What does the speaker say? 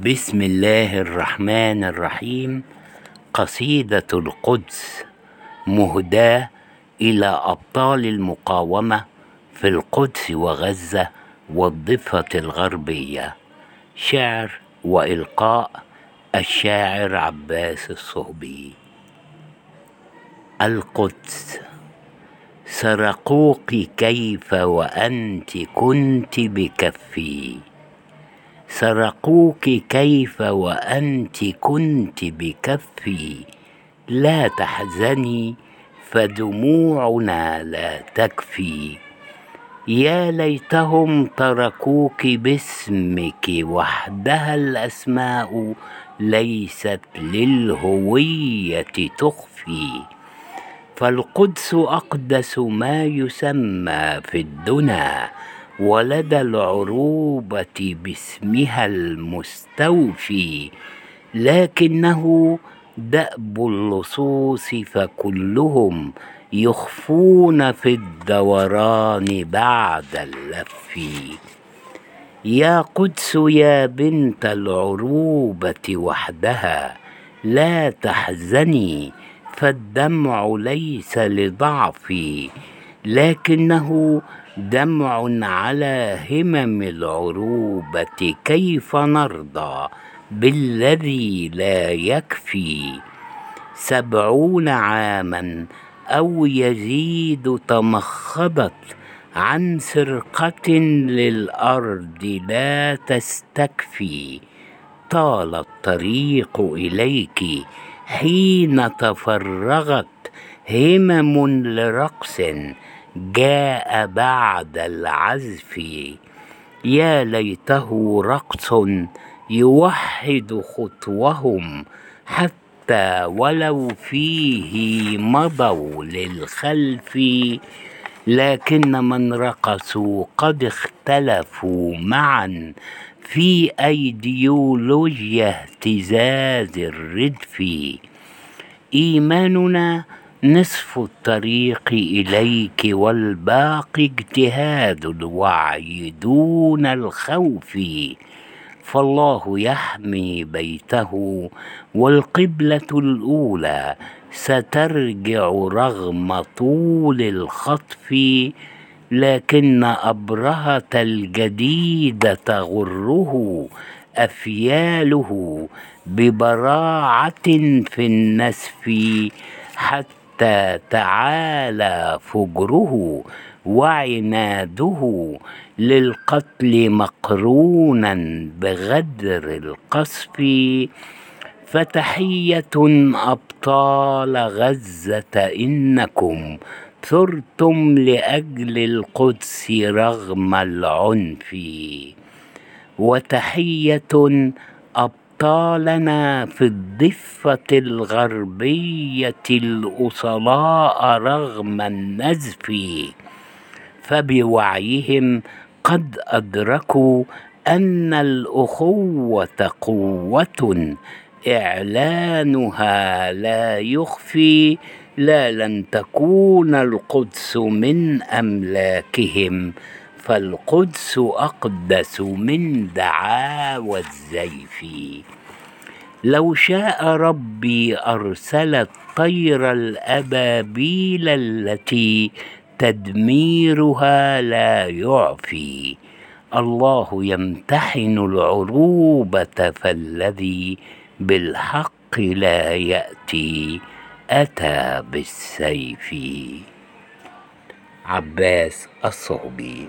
بسم الله الرحمن الرحيم. قصيدة القدس مهداة إلى أبطال المقاومة في القدس وغزة والضفة الغربية. شعر وإلقاء الشاعر عباس الصهبي. القدس سرقوك كيف وأنت كنت بكفي. سرقوك كيف وأنت كنت بكفي. لا تحزني فدموعنا لا تكفي. يا ليتهم تركوك باسمك وحدها الأسماء ليست للهوية تخفي. فالقدس أقدس ما يسمى في الدنا ولدى العروبة باسمها المستوفي لكنه دأب اللصوص فكلهم يخفون في الدوران بعد اللف. يا قدس يا بنت العروبة وحدها لا تحزني فالدمع ليس لضعفي لكنه دمع على همم العروبة كيف نرضى بالذي لا يكفي. سبعون عاما أو يزيد تمخضت عن سرقة للأرض لا تستكفي. طال الطريق إليك حين تفرغت همم لرقص جاء بعد العزف. يا ليته رقص يوحد خطوهم حتى ولو فيه مضوا للخلف. لكن من رقصوا قد اختلفوا معا في أيديولوجيا اهتزاز الردف. إيماننا نصف الطريق إليك والباقي اجتهاد الوعي دون الخوف. فالله يحمي بيته والقبلة الأولى سترجع رغم طول الخطف. لكن أبرهة الجديد تغره أفياله ببراعة في النسف حتى تعالى فجره وعناده للقتل مقرونا بغدر القصف. فتحية أبطال غزة إنكم ثرتم لأجل القدس رغم العنف. وتحية أبطالنا في الضفة الغربية الأصلاء رغم النزف فبوعيهم قد أدركوا أن الأخوة قوة إعلانها لا يخفي لا لن تكون القدس من أملاكهم. فالقدس أقدس من دعاوى الزيف لو شاء ربي أرسل الطير الأبابيل التي تدميرها لا يعفي. الله يمتحن العروبة فالذي بالحق لا يأتي. أتى بالسيف. عباس الصهبي